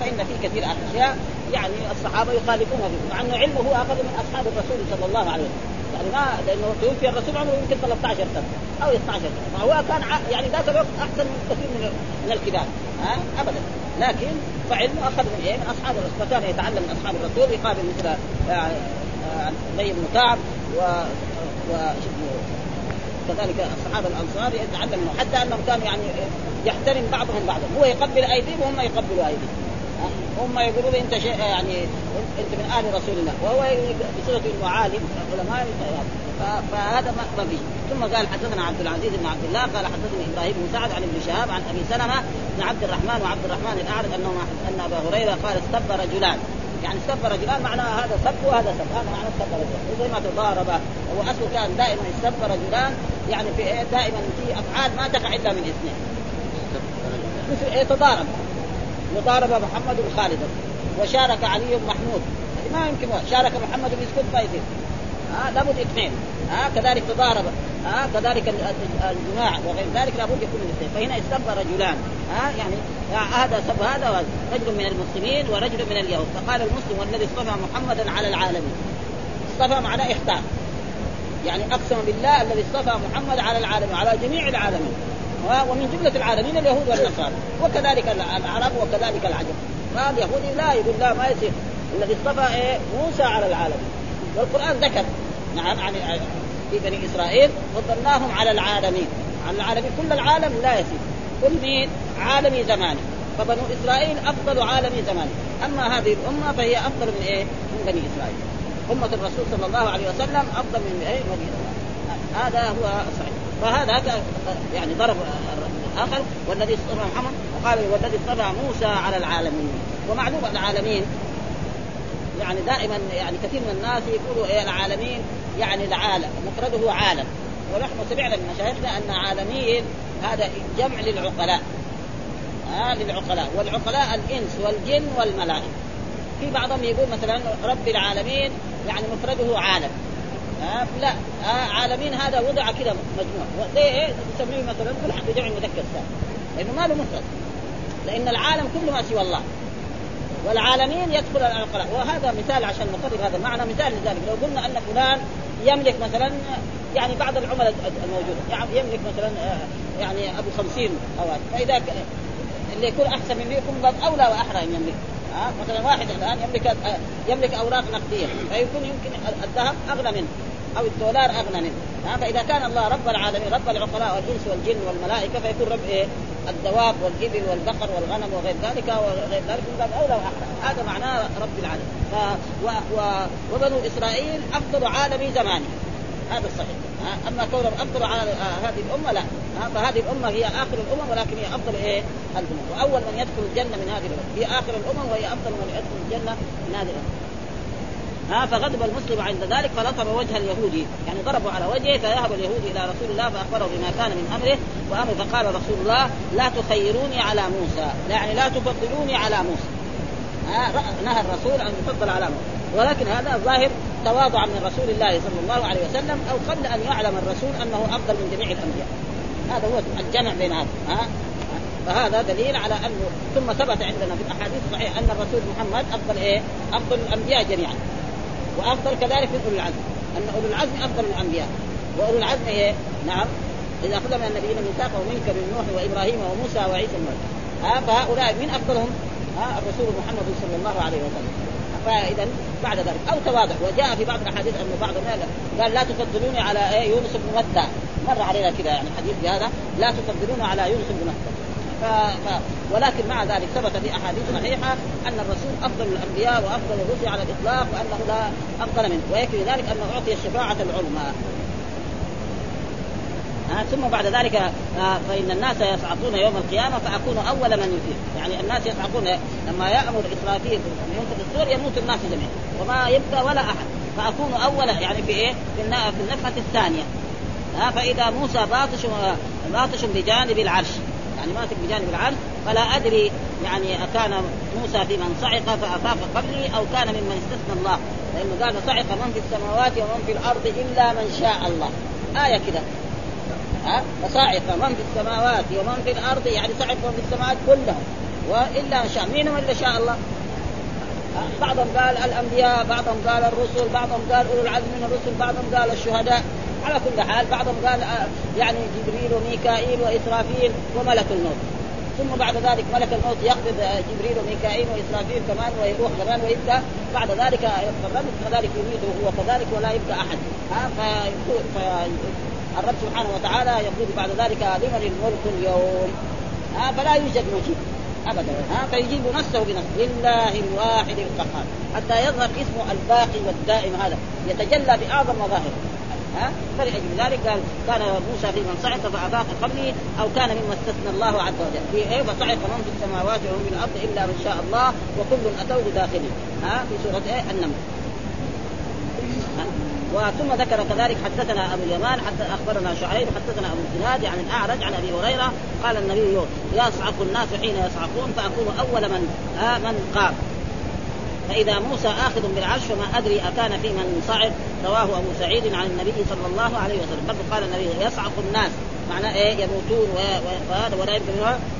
B: فإن في كثير أشياء يعني الصحابة يخالفونها مع أنه علمه هو اخذ من أصحاب الرسول صلى الله عليه وسلم. يعني ما لأنه توفي الرسول عمره يمكن 13 سنة أو 12 سنة. فهو كان يعني ذاك الوقت أحسن من كثير من من الكبار. ها؟ ابدا. لكن فعلمه اخذ من إيه؟ من أصحاب الرسول فكان يتعلم من أصحاب الرسول يقابل مثل يعني أبي بن كعب و و كذلك الصحابه الأنصار يتعلم منه حتى أنهم كانوا يعني يحترم بعضهم بعضا. هو يقبل أيديهم وهم يقبلوا أيديهم. هم يقولوا لي انت شيء يعني انت من آل رسول الله. وهو بصيغه انه عالم علماء فهذا ما فيه ثم قال حدثنا عبد العزيز بن عبد الله قال حدثني إبراهيم بن سعد عن ابن شهاب عن أبي سلمة بن عبد الرحمن وعبد الرحمن الأعرج أنه أن أبا هريرة قال استب رجلان. يعني استب رجلان معناها هذا سب وهذا سب هذا معنى استب رجلان. زي ما تضارب هو أصله كان دائما استب رجلان يعني في دائما في أفعال ما تقع إلا من اثنين. مثل إيه تضارب وضارب محمد خالدا وشارك علي محمود. ما يمكن شارك محمد بيسكت ما يصير. ها لابد اثنين. ها كذلك تضارب. ها كذلك الجماع وغير ذلك لابد يكون الاثنين فهنا استب رجلان. ها يعني هذا سب هذا رجل من المسلمين ورجل من اليهود. فقال المسلم والذي اصطفى محمدا على العالمين. اصطفى معناه اختار. يعني أقسم بالله الذي اصطفى محمد على العالمين على جميع العالمين. ومن جملة العالمين اليهود والنصارى. وكذلك العرب وكذلك العجم. فاليهودي لا يقول لا ما يصير. الذي اصطفى إيه؟ موسى على العالمين والقرآن ذكر. نعم عن في بني إسرائيل فضلناهم على العالمين. على العالمين كل العالم لا يصير. كل مين؟ عالمي زماني فبنو إسرائيل أفضل عالمي زماني أما هذه الأمة فهي أفضل من إيه؟ من بني إسرائيل. أمة الرسول صلى الله عليه وسلم أفضل من إيه؟ بني إسرائيل. هذا هو صحيح. فهذا يعني ضرب الآخر والذي اصطفى محمد وقال والذي اصطفى موسى على العالمين. ومعلوم العالمين يعني دائما يعني كثير من الناس يقولوا إيه العالمين يعني العالم مفرده عالم. ونحن سمعنا من مشايخنا أن عالمين هذا جمع للعقلاء. آه للعقلاء. والعقلاء الإنس والجن والملائكة. في بعضهم يقول مثلا رب العالمين يعني مفرده عالم. آه لا. آه عالمين هذا وضع كذا مجموع. زي إيه تسميه مثلا ملحق بجمع المذكر السالم لأنه ما له مفرد لأن العالم كله ما سوى الله. والعالمين يدخل العقلاء وهذا مثال عشان نقرب هذا المعنى مثال لذلك. لو قلنا أن فلان يملك مثلا يعني بعض العملاء الموجودة. يعني يملك مثلا آه، يعني أبو خمسين أواد. فإذا اللي يكون أحسن منه يكون أولى وأحرى أن يملك. ها مثلا واحد الآن يملك يملك أوراق نقدية. فيكون يمكن الذهب اغلى منه. أو الدولار اغنى منه فإذا كان الله رب العالمين رب العقلاء والإنس والجن والملائكة فيكون رب إيه؟ الدواب والابل والبقر والغنم وغير ذلك وغير ذلك. من باب أولى وأحرى. هذا معناه رب العالمين. ف و و وبنو إسرائيل أفضل عالم زمانه. هذا الصحيح. أما كونهم أفضل على هذه الأمة لا. فهذه الأمة هي آخر الأمم ولكن هي أفضل إيه؟ الأمم. وأول من يدخل الجنة من هذه الأمم. هي آخر الأمم وهي أفضل من يدخل الجنة من هذه الأمم. ها فغضب المسلم عند ذلك فلطم وجه اليهودي. يعني ضربوا على وجهه فذهب اليهودي إلى رسول الله فأخبره بما كان من أمره وامر فقال رسول الله لا تخيروني على موسى. يعني لا تفضلوني على موسى. ها نهى الرسول أن يفضل على موسى. ولكن هذا ظاهر تواضع من رسول الله صلى الله عليه وسلم أو قبل أن يعلم الرسول أنه أفضل من جميع الأنبياء. هذا هو الجمع بين هذا. ها فهذا دليل على أنه ثم ثبت عندنا في الأحاديث الصحيحة أن الرسول محمد أفضل إيه؟ أفضل الأنبياء جميعا. وأفضل كذلك من اولي العزم. أن اولي العزم أفضل من الأنبياء. واولي العزم إيه؟ نعم. إذا اخذ من النبيين ميثاقه ومنك من نوح وإبراهيم وموسى وعيسى ها فهؤلاء من أفضلهم؟ ها الرسول محمد صلى الله عليه وسلم. فإذا بعد ذلك. أو تواضع. وجاء في بعض الأحاديث أن بعض قال لا تفضلوني على إيه؟ يونس بن متى؟ مر علينا كذا يعني حديث بهذا. لا تفضلون على يونس بن متى. ف... ف... ولكن مع ذلك ثبت في أحاديث صحيحة أن الرسول أفضل الأنبياء وأفضل الرسل على الإطلاق وأنه لا أفضل منه ويكفي ذلك أنه أعطي الشفاعة العظمى آه ثم بعد ذلك آه فإن الناس يصعقون يوم القيامة فأكون أول من يفيق، يعني الناس يصعقون لما يأمر إسرافيل ينفخ الصور يموت الناس جميعا وما يبقى ولا أحد. فأكون أول يعني في إيه؟ في النفخه الثانية. ها فإذا موسى باطش باطش بجانب العرش. يعني ماسك بجانب العرش فلا أدري يعني أكان موسى في من صعق فأفاق قبلي أو كان ممن استثنى الله. لأنه قال صعق من في السماوات ومن في الأرض إلا من شاء الله. آية كده. ها؟ فصعق من في السماوات ومن في الأرض يعني صعق من في السماوات كلهم. وإلا من شاء مين من شاء الله؟ بعضهم قال الأنبياء بعضهم قال الرسل بعضهم قال أولو العزم من الرسل بعضهم قال الشهداء. على كل حال بعضهم قال يعني جبريل وميكائيل وإسرافيل وملك الموت. ثم بعد ذلك ملك الموت يقبض جبريل وميكائيل وإسرافيل كمان ويروح كمان ويبقى بعد ذلك الرب كذلك يميته هو كذلك ولا يبقى أحد. ها فيقول الرب سبحانه وتعالى يقول بعد ذلك لمن الملك اليوم؟ ها فلا يوجد مجيب ابدا. ها فيجيب نفسه بنفسه. لله الواحد القهار. حتى يظهر اسمه الباقي والدائم هذا. يتجلى بأعظم مظاهره فلأجل ذلك قال كان موسى في من صعق فأفاق قبلي أو كان مما استثنى الله عز وجل. في إيه؟ فصعق من في السماوات ومن في الأرض إلا من شاء الله وكل أتوه داخلي ها؟ في سورة إيه؟ النمل. وثم ذكر كذلك حدثنا أبو اليمان حتى أخبرنا شعيب حدثنا أبو الزناد عن الأعرج عن أبي هريرة قال النبي يصعق الناس حين يصعقون فاكون أول من آه من قام. فإذا موسى آخذ بالعرش فما أدري أكان في من صعد رواه أبو سعيد عن النبي صلى الله عليه وسلم. برضه قال النبي يصعق الناس. معناه إيه؟ يموتون وهذا ولا يمكن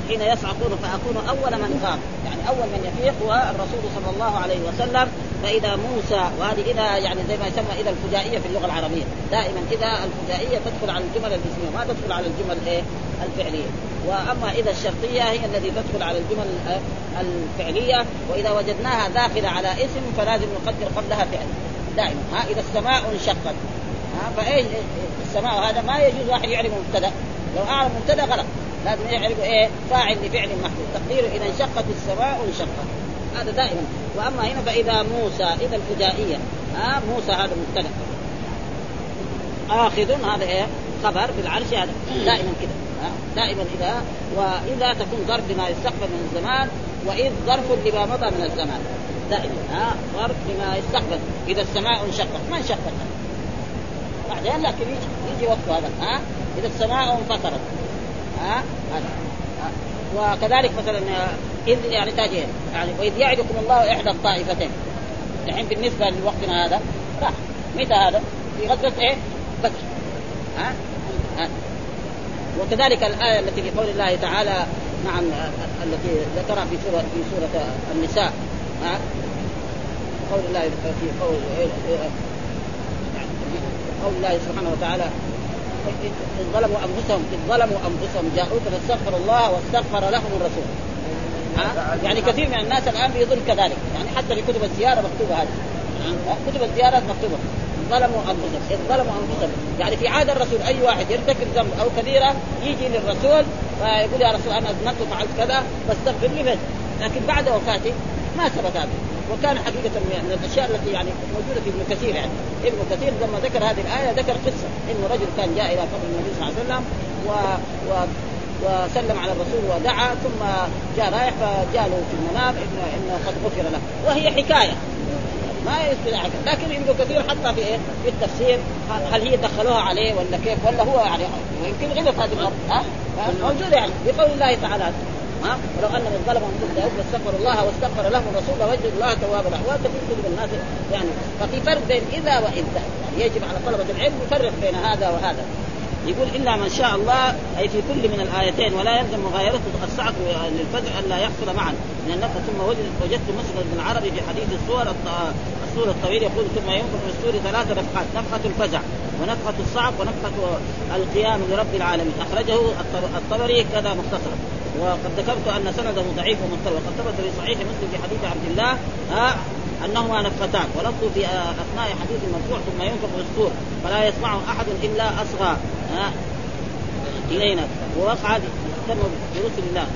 B: حين يصعقون فأكون أول من قام يعني أول من يفيق هو الرسول صلى الله عليه وسلم. فإذا موسى وهذه اذا يعني زي ما يسمى اذا الفجائية في اللغة العربية. دائما إذا الفجائية تدخل على الجمل الاسميه ما تدخل على الجمل إيه؟ الفعلية. وأما إذا الشرطية هي التي تدخل على الجمل الفعلية وإذا وجدناها داخلة على اسم فلازم نقدر قبلها فعل دائما. ها إذا السماء انشقت. ها فإيش؟ السماء هذا ما يجوز واحد يعرف مبتدأ. لو أعرف مبتدأ غلط. لازم يعرف إيه؟ فاعل لفعل محدود. تقديره إذا انشقت السماء انشقت. هذا دائما. وأما هنا فإذا موسى إذا الفجائية. ها موسى هذا مبتدأ. آخذ هذا إيه؟ خبر بالعرش هذا. دائما كذا دائما إذا وإذا تكون ظرف لما يستقبل من الزمان وإذ ظرف لما مضى من الزمان دائما ها ظرف لما يستقبل إذا السماء انشقت ما انشقت بعدين لكن يجي يجي وقت هذا ها إذا السماء انفطرت ها هذا وكذلك مثلا إذ يعني تاجين يعني وإذ يعدكم الله إحدى الطائفتين الحين بالنسبة لوقتنا هذا راح متى هذا؟ في غزوة إيه؟ بدر ها؟ ها؟ وكذلك الآية التي في قول الله تعالى نعم التي ذكرها في سوره في سورة النساء ها؟ قول الله في قول قول الله سبحانه وتعالى إذ ظلموا أنفسهم إذ ظلموا أنفسهم جاءوك فاستغفر الله واستغفر لهم الرسول؟ يعني كثير من الناس الآن بيظن كذلك يعني حتى في كتب الزيارة مكتوبة هذه كتب الزيارات مكتوبة ظلموا أنفسهم إذ ظلموا أنفسهم. يعني في عهد الرسول أي واحد يرتكب ذنب أو كبيرة يجي للرسول فيقول يا رسول أنا أذنبت وفعلت كذا فاستغفر لي لكن بعد وفاته ما ثبت هذا. وكان حقيقة من الأشياء التي يعني موجودة في ابن كثير يعني. ابن كثير لما ذكر هذه الآية ذكر قصة إنه رجل كان جاء إلى قبر النبي صلى الله عليه وسلم و, و... وسلم على الرسول ودعا ثم جاء رايح فجاء له في المنام انه إنه قد غفر له. وهي حكاية. ما يثبت لكن ابن كثير حتى في إيه؟ في التفسير. هل هي دخلوها عليه ولا كيف؟ ولا هو يعني ويمكن غلط هذه الأرض ها؟ موجوده يعني. بقول الله تعالى. ها؟ ولو ان من ظلم انفسهم واستغفر الله واستغفر لهم الرسول وجد الله توابا. رحيما وكثير كتب الناس يعني. ففي فرق بين إذا وإذا. يعني يجب على طلبة العلم يفرق بين هذا وهذا. يقول إلا من شاء الله أي في كل من الآيتين ولا يلزم مغايرته الصعق للفزع الا يحصل معا. من النفخ ثم وجدت مسند بن عربي في حديث الصور الصور الطويل يقول ثم ينفخ في الصور ثلاث نفخات نفخه الفزع ونفخه الصعق ونفخه القيام لرب العالمين. أخرجه الطبري كذا مختصرا. وقد ذكرت أن سنده ضعيف ومضطرب. وقد ثبت في صحيح مسلم في حديث عبد الله ها أنهما نفختان ولفظ في أثناء حديث المرفوع ثم ينفخ في الصور فلا يسمعه أحد إلا أصغى. ها إلينا. ووقع برسل الله.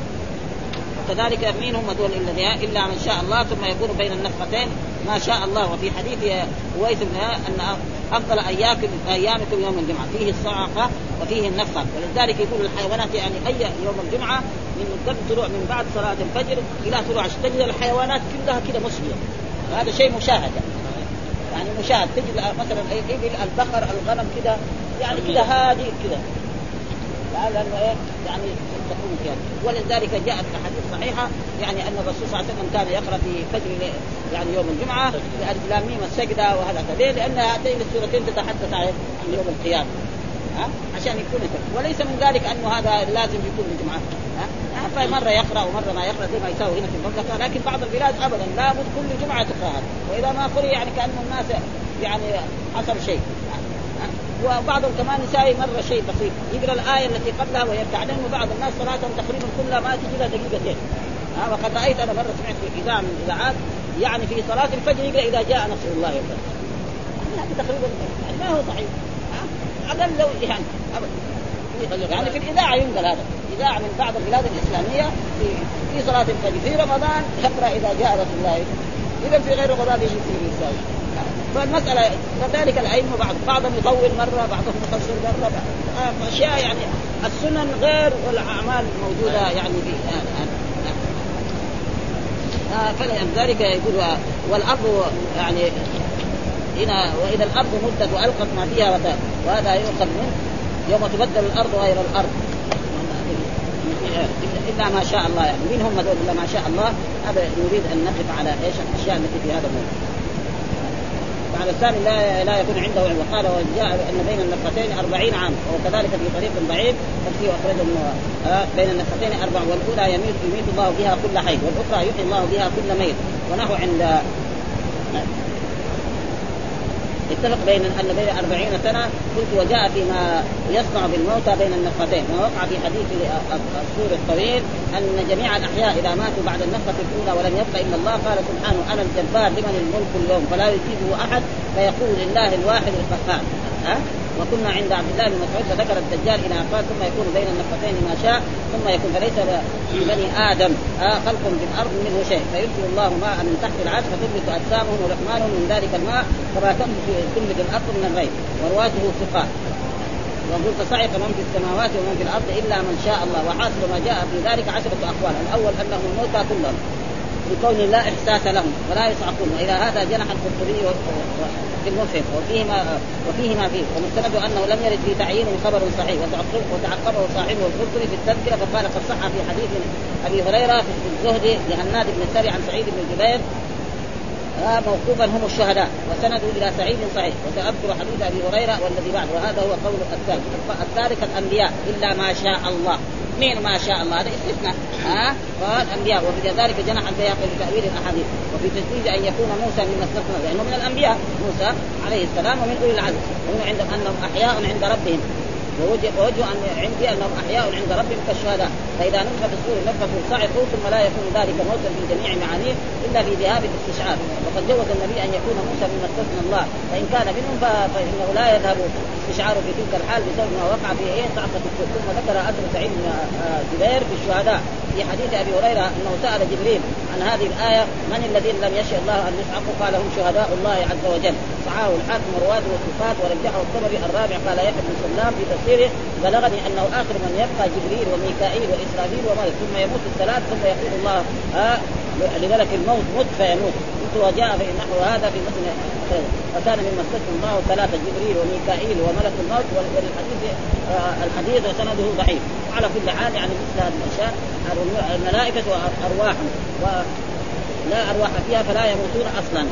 B: وكذلك مين هم دول الذين إلا من شاء الله ثم يكون بين النفختين ما شاء الله. وفي حديث أويس بن أن أفضل ايامكم أيامكم يوم الجمعة. فيه الصعقه وفيه النفخة. ولذلك يقول الحيوانات يعني أي يوم الجمعة من قبل طلوع من بعد صلاة الفجر إلى طلوع تجد الحيوانات كلها كذا مسلمه هذا شيء مشاهد يعني مشاهد. تجد مثلا الابل البقر الغنم كذا يعني كذا هادي كذا لأنه إيه؟ يعني تكون فيها ولذلك جاءت احاديث صحيحه يعني أن الرسول صلى الله عليه وسلم كان يقرأ في فجر يعني يوم الجمعة بألف لام ميم السجدة وهذا كذا. لأن هاتين السورتين تتحدث عن يوم القيامة. ها؟ عشان يكون وليس من ذلك أنه هذا لازم يكون الجمعة. ها؟ فمره يقرأ ومرة ما يقرأ زي ما يساوي هنا في المملكه لكن بعض البلاد ابدا لابد كل جمعة تقرا وإذا ما قرئ يعني كأن الناس يعني حصل شيء. وبعضهم كمان يساوي مرة شيء بسيط. يقرأ الآية التي قبلها ويرتعدن وبعض الناس صلاتهم تقريبا كلها ما تجي لها دقيقتين. ها وقد رأيت أنا مرة سمعت في إذاعة من الإذاعات يعني في صلاة الفجر يقرأ إذا جاء نصر الله والفتح يعني تقريبا يعني ما هو صحيح. أقل لو يعني يعني في الإذاعة ينقل هذا. إذاعة من بعض البلاد الإسلامية في في صلاة الفجر في رمضان يقرأ إذا جاء رسول الله اذا في غير رمضان يجي في يساوي فالمسألة كذلك الأئمة بعض بعضهم يطول مرة بعضهم يقصر مرة بعض أشياء يعني السنن غير والأعمال موجودة يعني في آه فلذلك يقول والأرض يعني هنا وإذا الأرض مدت وألقت ما فيها وهذا يؤخذ منه يوم تبدل الأرض غير الأرض. إلا ما شاء الله يعني. مين هم هذول إلا ما شاء الله. هذا نريد أن نقف على إيش؟ الأشياء التي في هذا الموضوع. وعلى الثاني لا لا يكون عنده علم وقال وجاء ان بين النفختين أربعين عام وكذلك في طريق ضعيف فيه اخرج بين النفختين أربع والأولى يميت يميت الله بها كل حي والأخرى يحيي الله بها كل ميت. ونحو عند اتفق بين أن بين أربعين سنة. قلت وجاء فيما يصنع بالموتى بين النفختين. ما وقع في حديث السور الطويل أن جميع الأحياء إذا ماتوا بعد النفخة الأولى ولم يبق إلا الله قال سبحانه أنا الجبار لمن الملك اليوم؟ فلا يجيبه أحد فيقول لله الواحد القهار. ها؟ وكنا عند عبد الله بن مسعود فذكر الدجال إلى قال ثم يكون بين النفختين ما شاء ثم يكون فليس في بني آدم آه خلق في الأرض منه شيء. فيرسل الله ماء من تحت العرش فتنبت أجسامهم ولحمانهم من ذلك الماء كما تنبت الأرض من الري ورواته ثقات وقلت صعق من في السماوات ومن في الأرض إلا من شاء الله وحاصل ما جاء في ذلك عشرة أقوال. الأول انهم الموتى كلهم. لكون لا إحساس لهم ولا يصعقون وإلى هذا جنح القرطبي في المفهم وفيه ما وفيه ما فيه. ومستند أنه لم يرد في تعيين خبر صحيح. وتعقبه صاحبه القرطبي في التذكرة فقال قد صح في حديث أبي هريرة في الزهد لهناد بن السري عن سعيد بن جبير. آه موقوفا هم الشهداء. وسندوا إلى سعيد صحيح. وسأذكر حديث أبي هريرة والذي بعد. وهذا هو قول الثالث. الثالث الأنبياء. إلا ما شاء الله. مين ما شاء الله. هذا استثناء ها؟ والانبياء وفي ذلك جنح البياقي لتاويل الأحاديث. وفي تجديد أن يكون موسى من استثنى لأنه من الأنبياء موسى عليه السلام ومن أولي العزم. وهم عندهم أنهم أحياء عند ربهم. ووجه, أن عندي أنهم أحياء عند ربهم كالشهداء. فإذا نفخ في الصور نفخ صعقوا ثم لا يكون ذلك موتا في جميع معانيه إلا في ذهاب الاستشعار. وقد جوز النبي أن يكون موسى مما استثنى الله. فإن كان منهم فإنه لا يذهب استشعاره في تلك الحال بسبب ما وقع في إيه؟ صعقة ثم ذكر أثر سعيد بن جبير في الشهداء. في حديث أبي هريرة أنه سأل جبريل عن هذه الآية من الذين لم يشاء الله أن يسعقوا قال هم شهداء الله عز وجل. صحاه الحاكم ورواده والصفات ورجحه الطبري الرابع قال يحيى بن سلام في تفسيره بلغني أنه آخر من يبقى جبريل وميكائيل وإسرافيل وملك ثم يموت الثلاث ثم يقول الله آه لملك الموت مت فيموت. قلت وجاء في نحو هذا في مثل فكان مما استثنى الله ثلاثة جبريل وميكائيل وملك الموت والحديث آه الحديث وسنده ضعيف. وعلى كل حال يعني مثل هذه الأشياء الملائكة ارواح لا أرواح فيها فلا يموتون أصلا.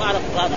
B: وعلى هذا